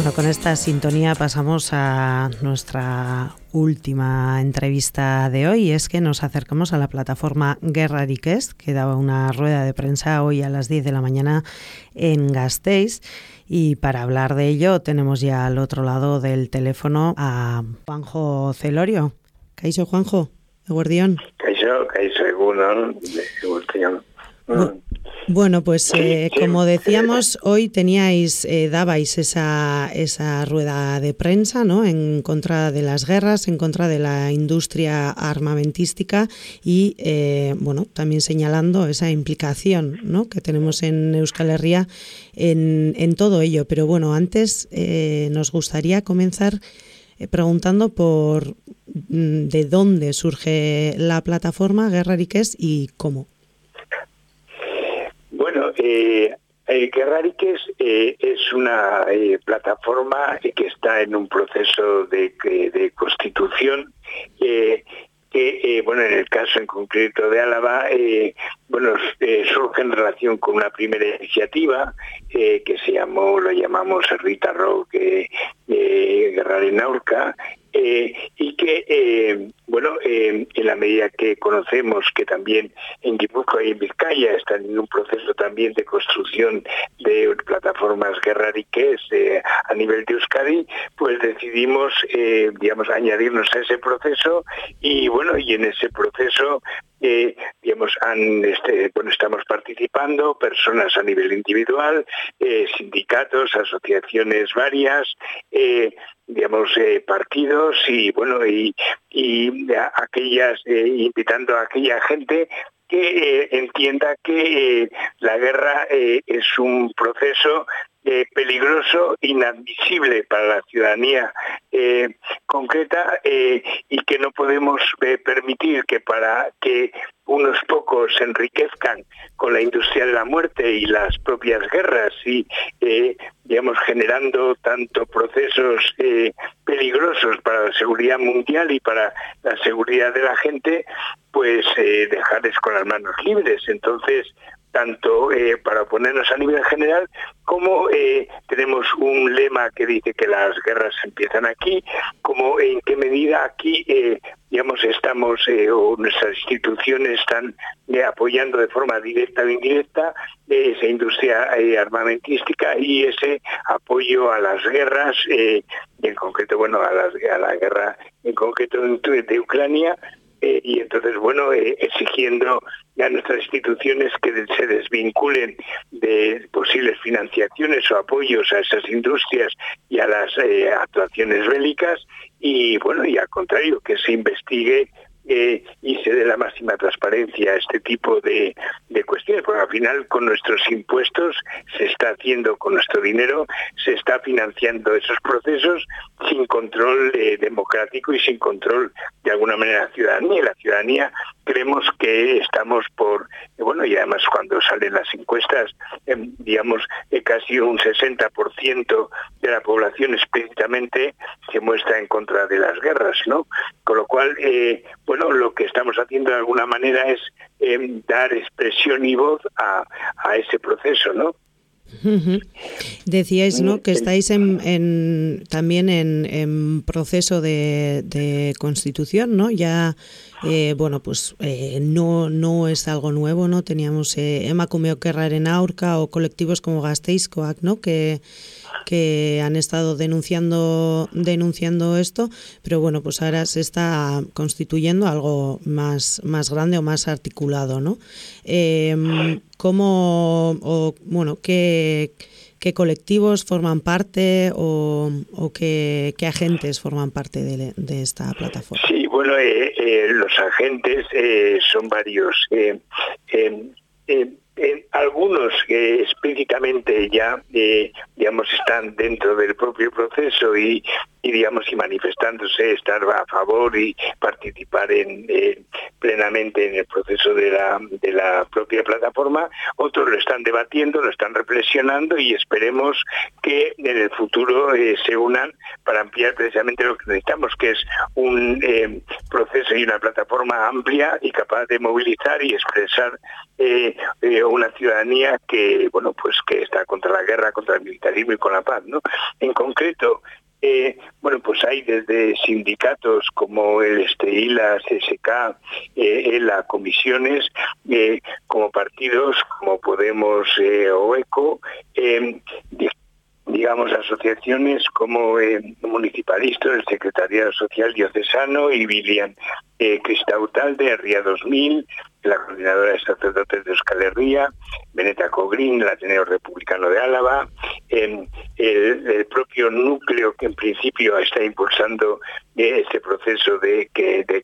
Bueno, con esta sintonía pasamos a nuestra última entrevista de hoy. Es que nos acercamos a la plataforma Guerra Request, que daba una rueda de prensa hoy a las 10 de la mañana en Gasteiz. Y para hablar de ello tenemos ya al otro lado del teléfono a Juanjo Celorio. ¿Caixo, Juanjo? ¿Eguardión? Caixo, Caixo, Eguardión. Bueno, pues eh, como decíamos, hoy teníais, eh, dabais esa, esa rueda de prensa ¿no? en contra de las guerras, en contra de la industria armamentística y eh, bueno, también señalando esa implicación ¿no? que tenemos en Euskal Herria en, en todo ello. Pero bueno, antes nos gustaría comenzar preguntando por mm, de dónde surge la plataforma Guerra Riques y cómo. Bueno, eh, eh, eh, es una eh, plataforma que está en un proceso de, de constitución que, bueno, en el caso en concreto de Álava, bueno, surge en relación con una primera iniciativa que se llamó, lo llamamos Rita Roque Guerra en Naurca, eh, y que, eh, bueno, eh, en la medida que conocemos que también en Guipúzcoa y en Vizcaya están en un proceso también de construcción de plataformas guerrariques a nivel de Euskadi, pues decidimos, digamos, añadirnos a ese proceso y, bueno, y en ese proceso digamos, han, este, bueno, estamos participando, personas a nivel individual, sindicatos, asociaciones varias, digamos, eh, partidos y, bueno, y, y aquellas, eh, invitando a aquella gente que eh, entienda que la guerra es un proceso peligroso, inadmisible para la ciudadanía concreta y que no podemos permitir que para que unos pocos se enriquezcan con la industria de la muerte y las propias guerras y digamos, generando tanto procesos eh, peligrosos para la seguridad mundial y para la seguridad de la gente, pues eh, dejarles con las manos libres. Entonces, tanto eh, para oponernos a nivel general como eh, tenemos un lema que dice que las guerras empiezan aquí, como en qué medida aquí, eh, digamos, estamos o nuestras instituciones están apoyando de forma directa o indirecta esa industria armamentística y ese apoyo a las guerras, en concreto, bueno, a la guerra en concreto de Ucrania, eh, y entonces, bueno, eh, exigiendo a nuestras instituciones que se desvinculen de posibles financiaciones o apoyos a esas industrias y a las eh, actuaciones bélicas y, bueno, y al contrario, que se investigue y se dé la máxima transparencia a este tipo de, cuestiones, porque al final con nuestros impuestos se está haciendo, con nuestro dinero, se está financiando esos procesos sin control eh, democrático y sin control de alguna manera ciudadanía. La ciudadanía creemos que estamos por, eh, bueno, y además cuando salen las encuestas, em, digamos, eh, casi un 60% de la población explícitamente se muestra en contra de las guerras, ¿no? Con lo cual, bueno, lo que estamos haciendo de alguna manera es em, dar expresión y voz a, a ese proceso, ¿no? Decíais ¿no? que estáis en, también en, proceso de, constitución, ¿no? Ya, eh, bueno, pues eh, no, no es algo nuevo, ¿no? Teníamos eh, Emma Cumeo en Aurca o colectivos como Gasteizcoac, ¿no? Que, que han estado denunciando, denunciando esto, pero bueno, pues ahora se está constituyendo algo más, más grande o más articulado, ¿no? Eh, ¿Cómo, o, bueno, qué, qué colectivos forman parte o, o qué, agentes forman parte de, de, esta plataforma? Sí, bueno, eh, eh, los agentes eh, son varios. Eh, algunos que explícitamente ya, eh, digamos, están dentro del propio proceso y, y digamos y manifestándose estar a favor y participar en, plenamente en el proceso de la, de la propia plataforma otros lo están debatiendo lo están reflexionando y esperemos que en el futuro eh, se unan para ampliar precisamente lo que necesitamos que es un eh, proceso y una plataforma amplia y capaz de movilizar y expresar eh, una ciudadanía que, bueno, pues que está contra la guerra, contra el militarismo y con la paz, ¿no? En concreto, eh, bueno, pues hay desde sindicatos como el STI, CSK, eh, ELA, comisiones, eh, como partidos como Podemos eh, o ECO, digamos, asociaciones como Municipalistas, el Secretariado Social Diocesano y Bilian eh, Cristautal de Ría 2000, la Coordinadora de Sacerdotes de Euskal Herria, Beneta Cogrín, el Ateneo Republicano de Álava, el, propio núcleo que en principio está impulsando eh, este proceso de,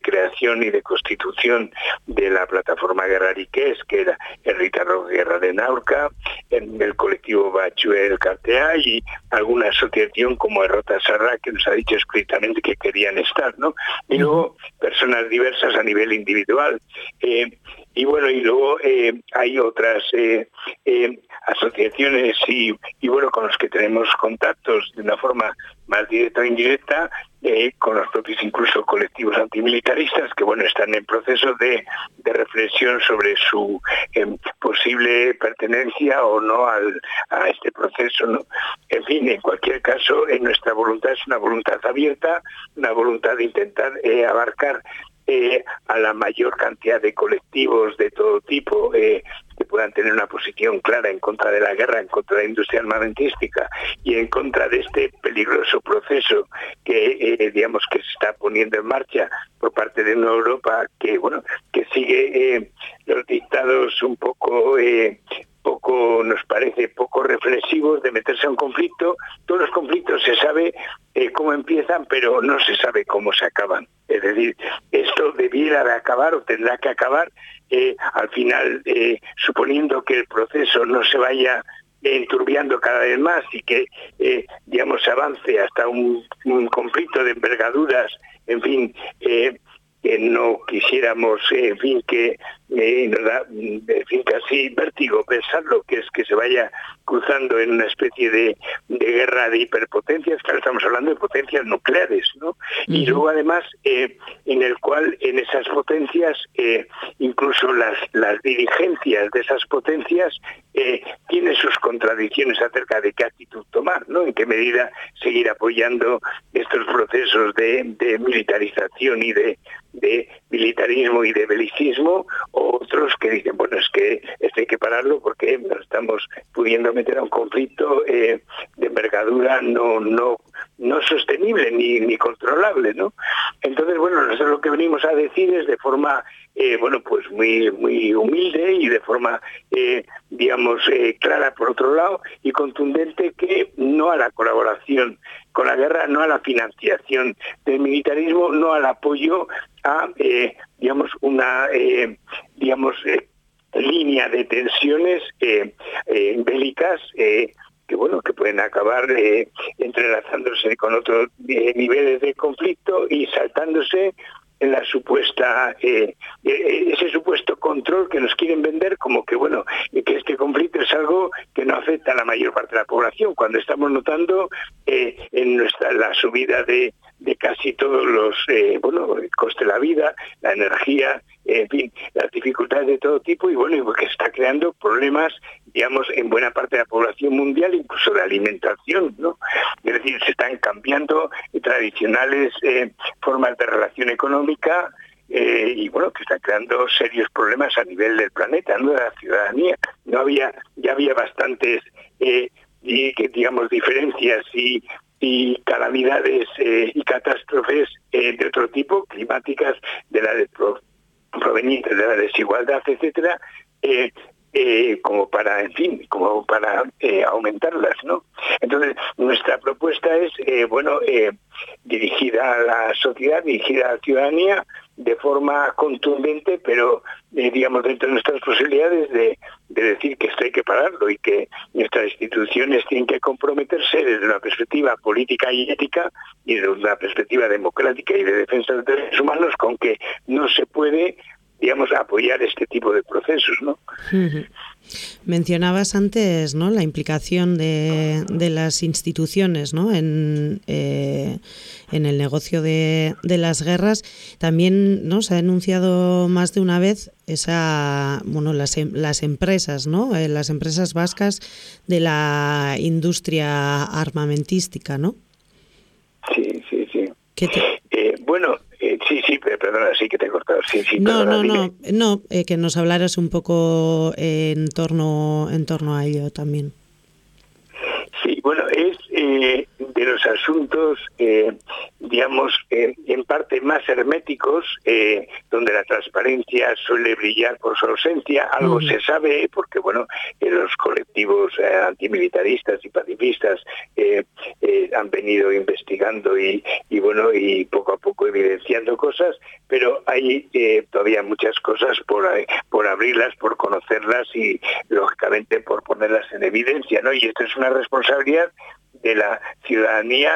creación y de constitución de la plataforma Guerrariqués, que era Rita Guerra de Naurca, el colectivo Bachuel Cartea y alguna asociación como Errota Sarra que nos ha dicho escritamente que querían estar, ¿no? Y luego personas diversas a nivel individual. Eh, y bueno, y luego eh, hay otras eh, asociaciones y, bueno, con los que tenemos contactos de una forma más directa o indirecta, con los propios incluso colectivos antimilitaristas que bueno están en proceso de, reflexión sobre su posible pertenencia o no al, a este proceso. En fin, en cualquier caso, en nuestra voluntad es una voluntad abierta, una voluntad de intentar abarcar eh, a la mayor cantidad de colectivos de todo tipo eh, que puedan tener una posición clara en contra de la guerra, en contra de la industria armamentística y en contra de este peligroso proceso que eh, digamos que se está poniendo en marcha por parte de una Europa que bueno que sigue los dictados un poco poco, nos parece poco reflexivos de meterse a un conflicto. Todos los conflictos se sabe eh, cómo empiezan, pero no se sabe cómo se acaban. Es decir, esto debiera de acabar o tendrá que acabar eh, al final, eh, suponiendo que el proceso no se vaya enturbiando cada vez más y que, digamos, se avance hasta un, conflicto de envergaduras, en fin, que no quisiéramos, en fin, que eh, nos da, en fin, casi vértigo pensarlo, que es que se vaya cruzando en una especie de, guerra de hiperpotencias, claro, estamos hablando de potencias nucleares, ¿no? Y luego además, eh, en el cual en esas potencias, eh, incluso las, las dirigencias de esas potencias eh, tienen sus contradicciones acerca de qué actitud tomar, ¿no? En qué medida seguir apoyando estos procesos de, de militarización y de, de militarismo y de belicismo, otros que dicen, bueno, es que esto hay que pararlo porque nos estamos pudiendo meter a un conflicto eh, de envergadura no, no, no sostenible ni, ni controlable, ¿no? Entonces, bueno, nosotros lo que venimos a decir es de forma eh, bueno, pues muy, muy humilde y de forma, eh, digamos, clara por otro lado y contundente que no a la colaboración con la guerra, no a la financiación del militarismo, no al apoyo a, digamos, una, digamos, línea de tensiones bélicas que bueno que pueden acabar entrelazándose con otros niveles de conflicto y saltándose la supuesta eh, eh, ese supuesto control que nos quieren vender como que bueno que este conflicto es algo que no afecta a la mayor parte de la población cuando estamos notando eh, en nuestra la subida de, de casi todos los bueno el coste de la vida la energía en fin las dificultades de todo tipo y bueno que está creando problemas digamos, en buena parte de la población mundial, incluso de alimentación, ¿no? Es decir, se están cambiando tradicionales eh, formas de relación económica eh, y bueno, que están creando serios problemas a nivel del planeta, ¿no? De la ciudadanía. No había, ya había bastantes, eh, digamos, diferencias y, calamidades y catástrofes de otro tipo, climáticas, de la provenientes de la desigualdad, etcétera, eh, como para, en fin, como para eh, aumentarlas, ¿no? Entonces, nuestra propuesta es, eh, bueno, dirigida a la sociedad, dirigida a la ciudadanía, de forma contundente, pero, digamos, dentro de nuestras posibilidades de, decir que esto hay que pararlo y que nuestras instituciones tienen que comprometerse desde una perspectiva política y ética y desde una perspectiva democrática y de defensa de los derechos humanos con que no se puede digamos, apoyar este tipo de procesos, ¿no? Mencionabas antes, ¿no? La implicación de, de las instituciones, ¿no? En, eh, en el negocio de, de, las guerras. También, ¿no? Se ha denunciado más de una vez esa, bueno, las, em, las empresas, ¿no? Eh, las empresas vascas de la industria armamentística, ¿no? Sí, sí, sí. Bueno, eh, sí, sí, perdona, sí que te he cortado. Sí, sí, no, no, no, no, que nos hablaras un poco en torno, en torno a ello también. Sí, bueno, es eh, de los asuntos, eh, digamos, eh, en parte más herméticos, donde la transparencia suele brillar por su ausencia. Algo se sabe, porque, bueno, los colectivos antimilitaristas y pacifistas han venido investigando y, y, bueno, y poco a poco evidenciando cosas, pero hay todavía muchas cosas por, por abrirlas, por conocerlas y, lógicamente, por ponerlas en evidencia, ¿no? Y esto es una responsabilidad de la ciudadanía,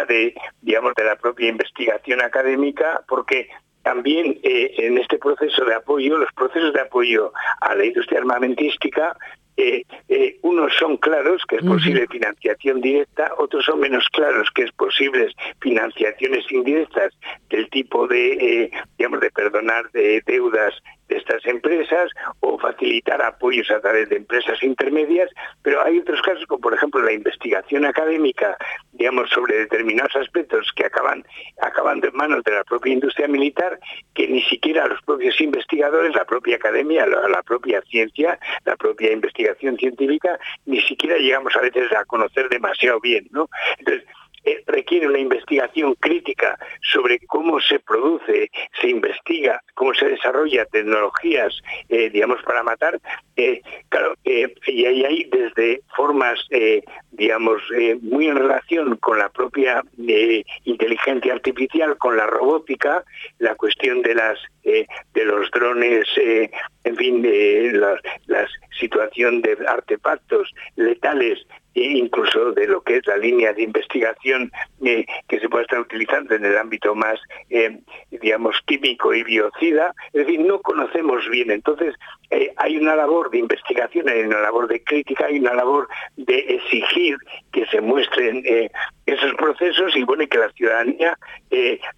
de digamos de la propia investigación académica, porque también eh, en este proceso de apoyo, los procesos de apoyo a la industria armamentística, eh, eh, unos son claros que es posible financiación directa, otros son menos claros que es posible financiaciones indirectas del tipo de, digamos, de perdonar de deudas de estas empresas o facilitar apoyos a través de empresas intermedias, pero hay otros casos como por ejemplo la investigación académica, digamos, sobre determinados aspectos que acaban acabando en manos de la propia industria militar, que ni siquiera los propios investigadores, la propia academia, la, propia ciencia, la propia investigación científica, ni siquiera llegamos a veces a conocer demasiado bien, ¿no? Eh, requiere una investigación crítica sobre cómo se produce, se investiga, cómo se desarrolla tecnologías, eh, digamos, para matar. Eh, claro, y ahí hay desde formas, digamos, muy en relación con la propia inteligencia artificial, con la robótica, la cuestión de las de los drones, en fin, la, situación de artefactos letales incluso de lo que es la línea de investigación eh, que se puede estar utilizando en el ámbito más, eh, digamos, químico y biocida. Es decir, no conocemos bien. Entonces, eh, hay una labor de investigación, hay una labor de crítica, hay una labor de exigir que se muestren esos procesos y bueno, que la ciudadanía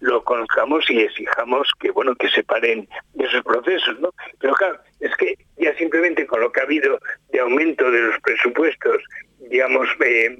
lo conozcamos y exijamos que bueno, que se paren esos procesos, ¿no? Pero claro, es que ya simplemente con lo que ha habido de aumento de los presupuestos digamos, eh,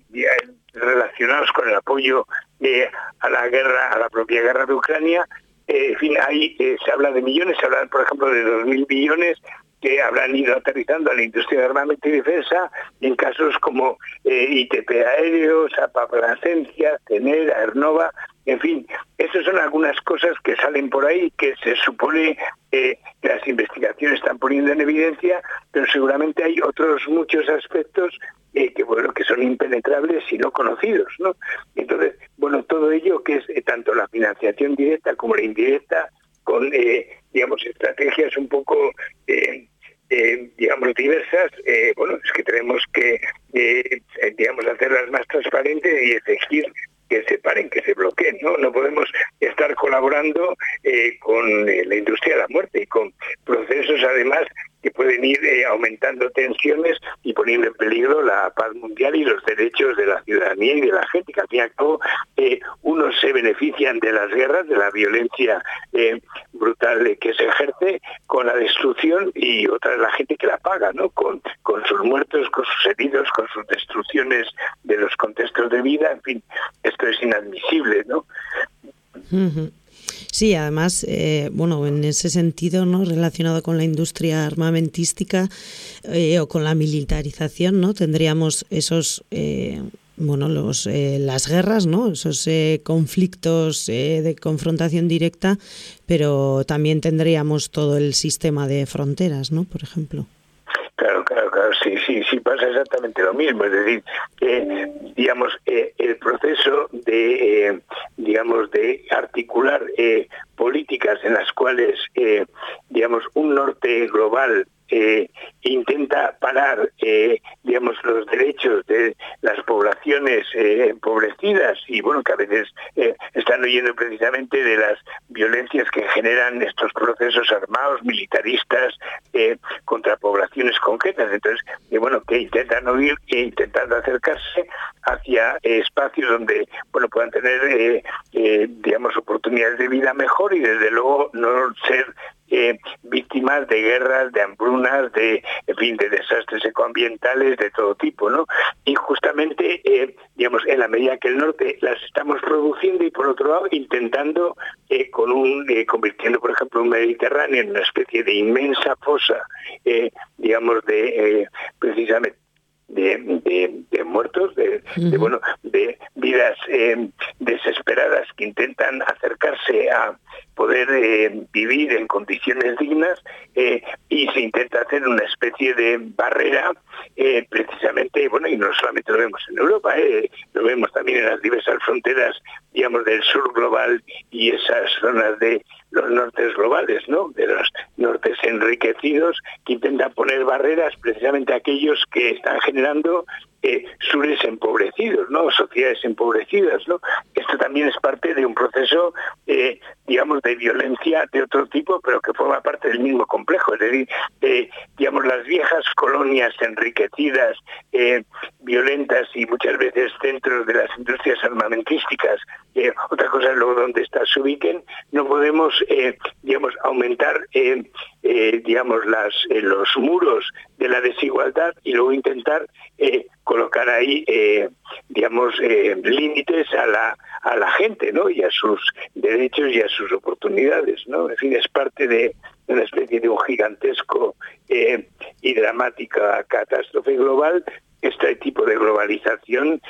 relacionados con el apoyo eh, a la guerra, a la propia guerra de Ucrania. Eh, en fin, ahí se habla de millones, se habla, por ejemplo, de 2.000 billones que habrán ido aterrizando a la industria de armamento y defensa en casos como ITP Aéreos, Apaplacencia, Tenera, Ernova, en fin, esas son algunas cosas que salen por ahí que se supone que las investigaciones están poniendo en evidencia, pero seguramente hay otros muchos aspectos eh, que bueno que son impenetrables y no conocidos no entonces bueno todo ello que es eh, tanto la financiación directa como la indirecta con eh, digamos estrategias un poco digamos diversas bueno es que tenemos que digamos hacerlas más transparentes y exigir que se paren, que se bloqueen. No, no podemos estar colaborando con la industria de la muerte y con procesos además que pueden ir eh, aumentando tensiones y poniendo en peligro la paz mundial y los derechos de la ciudadanía y de la gente, que al fin y al cabo eh, unos se benefician de las guerras, de la violencia eh, brutal que se ejerce con la destrucción y otra es la gente que la paga, ¿no? Con, con sus muertos, con sus heridos, con sus destrucciones de los contextos de vida, en fin, esto es inadmisible, ¿no? Sí, además, eh, bueno, en ese sentido, ¿no? Relacionado con la industria armamentística eh, o con la militarización, ¿no? Tendríamos esos eh, bueno, los, las guerras, ¿no? esos conflictos de confrontación directa, pero también tendríamos todo el sistema de fronteras, ¿no? Por ejemplo. Sí, sí, sí pasa exactamente lo mismo. Es decir, digamos, el proceso de, digamos, de articular políticas en las cuales, digamos, un norte global eh, intenta parar, eh, digamos, los derechos de las poblaciones eh, empobrecidas y, bueno, que a veces están oyendo precisamente de las violencias que generan estos procesos armados, militaristas, contra poblaciones concretas. Entonces, bueno, que intentan oír e intentando acercarse hacia espacios donde, bueno, puedan tener, digamos, oportunidades de vida mejor y, desde luego, no ser víctimas de guerras, de hambrunas, de, fin, de desastres ecoambientales de todo tipo, ¿no? Y justamente, digamos, en la medida que el norte las estamos produciendo y por otro lado intentando con un convirtiendo, por ejemplo, un Mediterráneo en una especie de inmensa fosa, digamos, de precisamente de, muertos, de, bueno, de vidas eh, desesperadas que intentan acercarse a poder eh, vivir en condiciones dignas eh, y se intenta hacer una especie de barrera precisamente, bueno, y no solamente lo vemos en Europa, lo vemos también en las diversas fronteras, digamos, del sur global y esas zonas de los nortes globales, ¿no? De los nortes enriquecidos que intentan poner barreras precisamente a aquellos que están generando eh, sures empobrecidos, ¿no? Sociedades empobrecidas, ¿no? Esto también es parte de un proceso, eh, digamos, de violencia de otro tipo, pero que forma parte del mismo complejo. Es decir, eh, digamos, las viejas colonias enriquecidas, violentas y muchas veces centros de las industrias armamentísticas, otra cosa es luego donde estas se ubiquen, no podemos, digamos, aumentar, digamos, las, los muros de la desigualdad y luego intentar colocar ahí, eh, digamos, eh, límites a la, a la gente, ¿no? Y a sus derechos y a sus oportunidades, ¿no? En fin, es parte de una especie de un gigantesco eh, y dramática catástrofe global este tipo de globalización,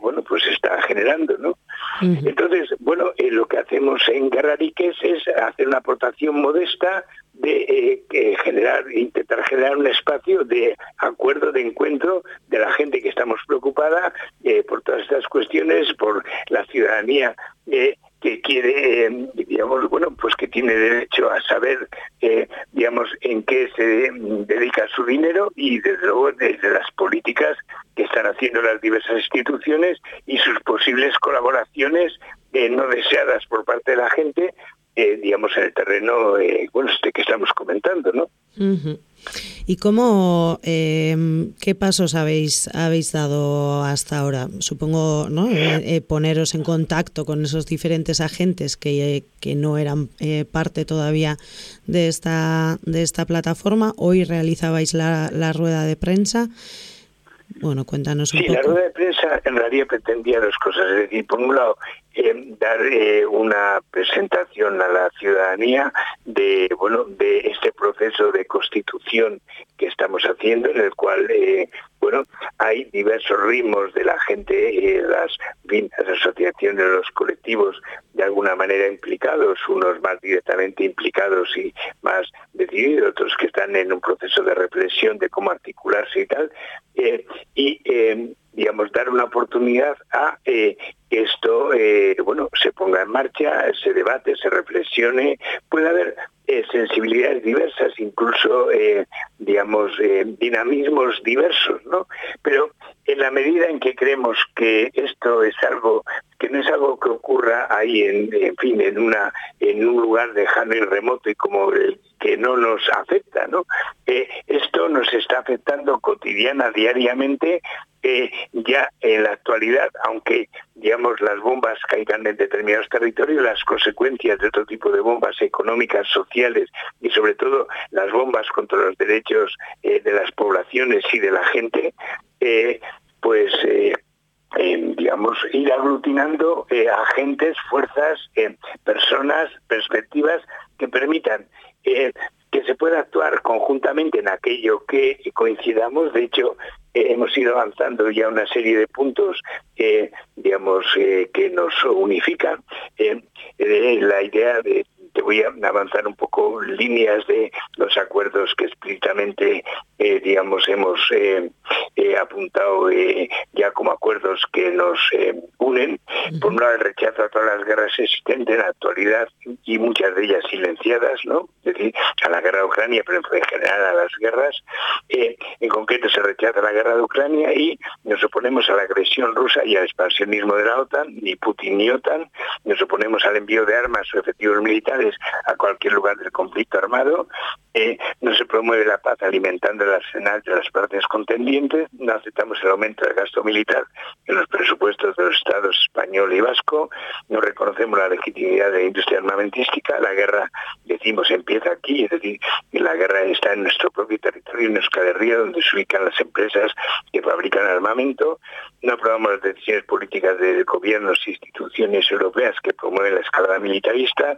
bueno, pues está generando, ¿no? Entonces, bueno, lo que hacemos en Guerrariques es hacer una aportación modesta de eh, generar, intentar generar un espacio de acuerdo, de encuentro de la gente que estamos preocupada eh, por todas estas cuestiones, por la ciudadanía eh, que quiere, digamos, bueno, pues que tiene derecho a saber, digamos, en qué se dedica su dinero y desde luego desde las políticas que están haciendo las diversas instituciones y sus posibles colaboraciones no deseadas por parte de la gente eh, digamos, en el terreno, eh, bueno, este que estamos comentando, ¿no? ¿Y cómo, eh, qué pasos habéis, habéis dado hasta ahora? Supongo, ¿no? poneros en contacto con esos diferentes agentes que, que no eran parte todavía de esta, de esta plataforma. Hoy realizabais la, la rueda de prensa. Bueno, cuéntanos un sí, poco. la rueda de prensa en realidad pretendía dos cosas. Es decir, por un lado, eh, dar eh, una presentación a la ciudadanía de bueno de este proceso de constitución que estamos haciendo, en el cual eh, bueno hay diversos ritmos de la gente, las, las asociaciones, los colectivos de alguna manera implicados, unos más directamente implicados y más decididos, otros que están en un proceso de reflexión de cómo articularse y tal, y digamos, dar una oportunidad a eh, que esto, eh, bueno, se ponga en marcha, se debate, se reflexione, puede haber eh, sensibilidades diversas, incluso, digamos, dinamismos diversos, ¿no? Pero en la medida en que creemos que esto es algo que no es algo que ocurra ahí en, en fin en una en un lugar lejano y remoto y como el que no nos afecta no esto nos está afectando cotidiana diariamente ya en la actualidad, aunque digamos las bombas caigan en determinados territorios, las consecuencias de otro tipo de bombas económicas, sociales y sobre todo las bombas contra los derechos eh, de las poblaciones y de la gente, eh, pues eh, digamos, ir aglutinando agentes, fuerzas, personas, perspectivas que permitan que se pueda actuar conjuntamente en aquello que coincidamos. De hecho, hemos ido avanzando ya una serie de puntos digamos, que nos unifican. La idea de te voy a avanzar un poco líneas de los acuerdos que explícitamente, eh, digamos, hemos eh, eh, apuntado ya como acuerdos que nos unen. Por un lado, el rechazo a todas las guerras existentes en la actualidad y muchas de ellas silenciadas, ¿no? Es decir, a la guerra de Ucrania, pero en general a las guerras. En concreto se rechaza la guerra de Ucrania y nos oponemos a la agresión rusa y al expansionismo de la OTAN, ni Putin ni OTAN, nos oponemos al envío de armas o efectivos militares a cualquier lugar del conflicto armado, eh, no se promueve la paz alimentando el arsenal de las partes contendientes, no aceptamos el aumento del gasto militar en los presupuestos de los estados español y vasco, no reconocemos la legitimidad de la industria armamentística, la guerra, decimos, empieza aquí, es decir, la guerra está en nuestro propio territorio, en Euskal Río, donde se ubican las empresas que fabrican armamento, no aprobamos las decisiones políticas de gobiernos e instituciones europeas que promueven la escalada militarista,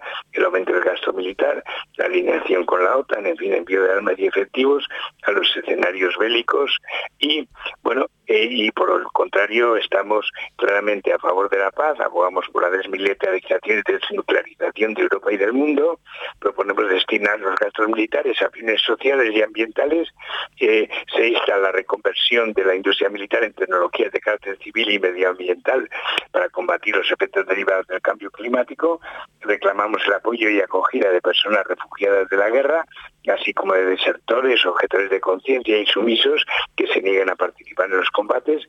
aumento del gasto militar, la alineación con la OTAN, en fin, envío de armas y efectivos a los escenarios bélicos y, bueno, eh, y por el contrario estamos claramente a favor de la paz, abogamos por la desmilitarización y desnuclearización de Europa y del mundo, proponemos destinar los gastos militares a fines sociales y ambientales, eh, se insta la reconversión de la industria militar en tecnologías de carácter civil y medioambiental para combatir los efectos derivados del cambio climático, reclamamos el apoyo y acogida de personas refugiadas de la guerra, así como de desertores, objetores de conciencia y sumisos que se niegan a participar en los combates,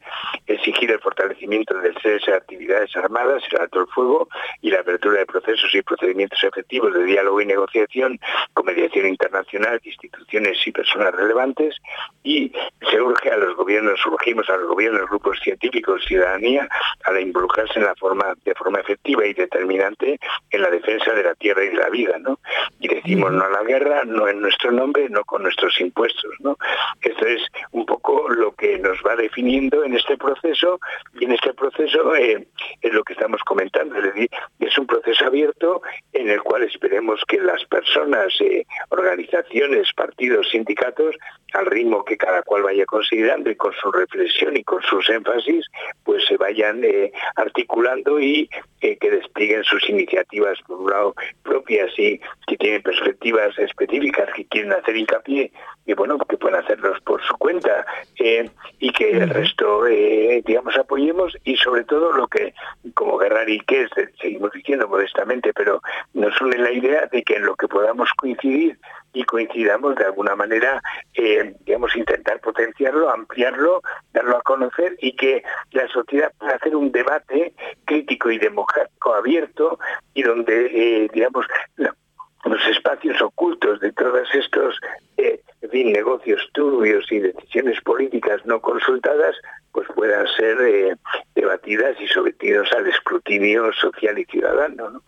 exigir el fortalecimiento del cese de actividades armadas, el alto el fuego y la apertura de procesos y procedimientos efectivos de diálogo y negociación con mediación internacional, instituciones y personas relevantes y se urge a los gobiernos, urgimos a los gobiernos, grupos científicos, ciudadanía, a involucrarse en la forma, de forma efectiva y determinante en la defensa de la tierra y de la vida, ¿no? Y decimos no a la guerra, no en nuestro nombre, no con nuestros impuestos, ¿no? Esto es un poco lo que nos va definiendo en este proceso y en este proceso eh, es lo que estamos comentando, es decir, es un proceso abierto en el cual esperemos que las personas, eh, organizaciones, partidos, sindicatos, al ritmo que cada cual vaya considerando y con su reflexión y con sus énfasis, pues se vayan eh, articulando y que desplieguen sus iniciativas, por un lado, propias y que tienen perspectivas específicas, que quieren hacer hincapié, y bueno, que pueden hacerlos por su cuenta, eh, y que el resto, eh, digamos, apoyemos, y sobre todo lo que, como Guerrari, que seguimos diciendo modestamente, pero nos une la idea de que en lo que podamos coincidir y coincidamos de alguna manera, eh, digamos, intentar potenciarlo, ampliarlo, darlo a conocer y que la sociedad pueda hacer un debate crítico y democrático abierto y donde, eh, digamos, los espacios ocultos de todos estos eh, negocios turbios y decisiones políticas no consultadas pues puedan ser eh, debatidas y sometidos al escrutinio social y ciudadano. ¿no?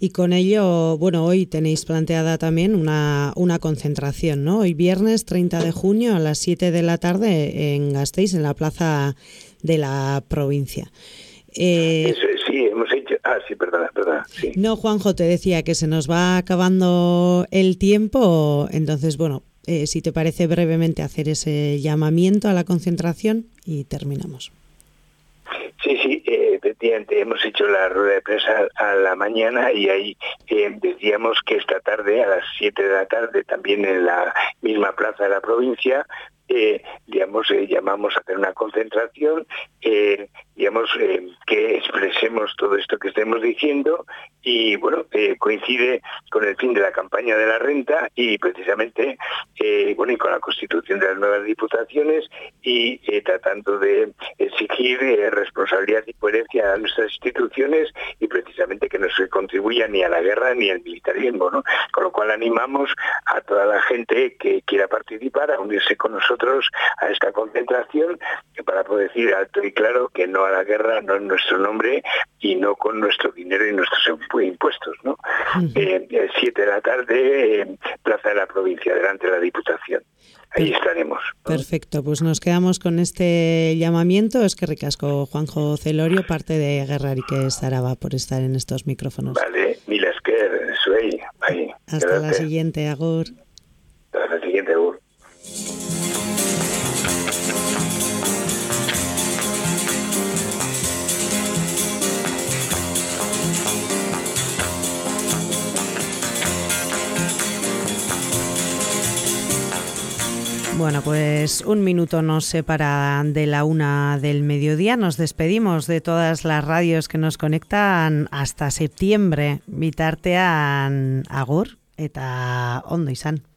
Y con ello, bueno, hoy tenéis planteada también una, una concentración, ¿no? Hoy viernes 30 de junio a las 7 de la tarde en Gasteiz, en la plaza de la provincia. Eh, sí, hemos hecho... Ah, sí, perdona, perdona. No, Juanjo, te decía que se nos va acabando el tiempo, entonces, bueno, eh, si te parece brevemente hacer ese llamamiento a la concentración y terminamos. Sí, sí, eh, efectivamente, hemos hecho la rueda de prensa a la mañana y ahí eh, decíamos que esta tarde, a las 7 de la tarde, también en la misma plaza de la provincia, eh, digamos, llamamos a hacer una concentración, eh, digamos, que expresemos todo esto que estemos diciendo y, bueno, coincide con el fin de la campaña de la renta y precisamente, bueno, y con la constitución de las nuevas diputaciones y tratando de exigir responsabilidad y coherencia a nuestras instituciones y precisamente que no se contribuya ni a la guerra ni al militarismo, ¿no? Con lo cual animamos a toda la gente que quiera participar a unirse con nosotros a esta concentración para poder decir alto y claro que no a la guerra, no en nuestro nombre y no con nuestro dinero y nuestros impuestos. ¿no? Eh, siete de la tarde, Plaza de la Provincia, delante de la Diputación. Ahí estaremos. Perfecto, pues nos quedamos con este llamamiento. Es que ricasco Juanjo Celorio, parte de Guerra y que Saraba, por estar en estos micrófonos. Vale, que soy. Hasta la siguiente, Agur. Bueno, pues un minuto nos separa de la una del mediodía. Nos despedimos de todas las radios que nos conectan hasta septiembre. Vitartean agur eta ondo izan.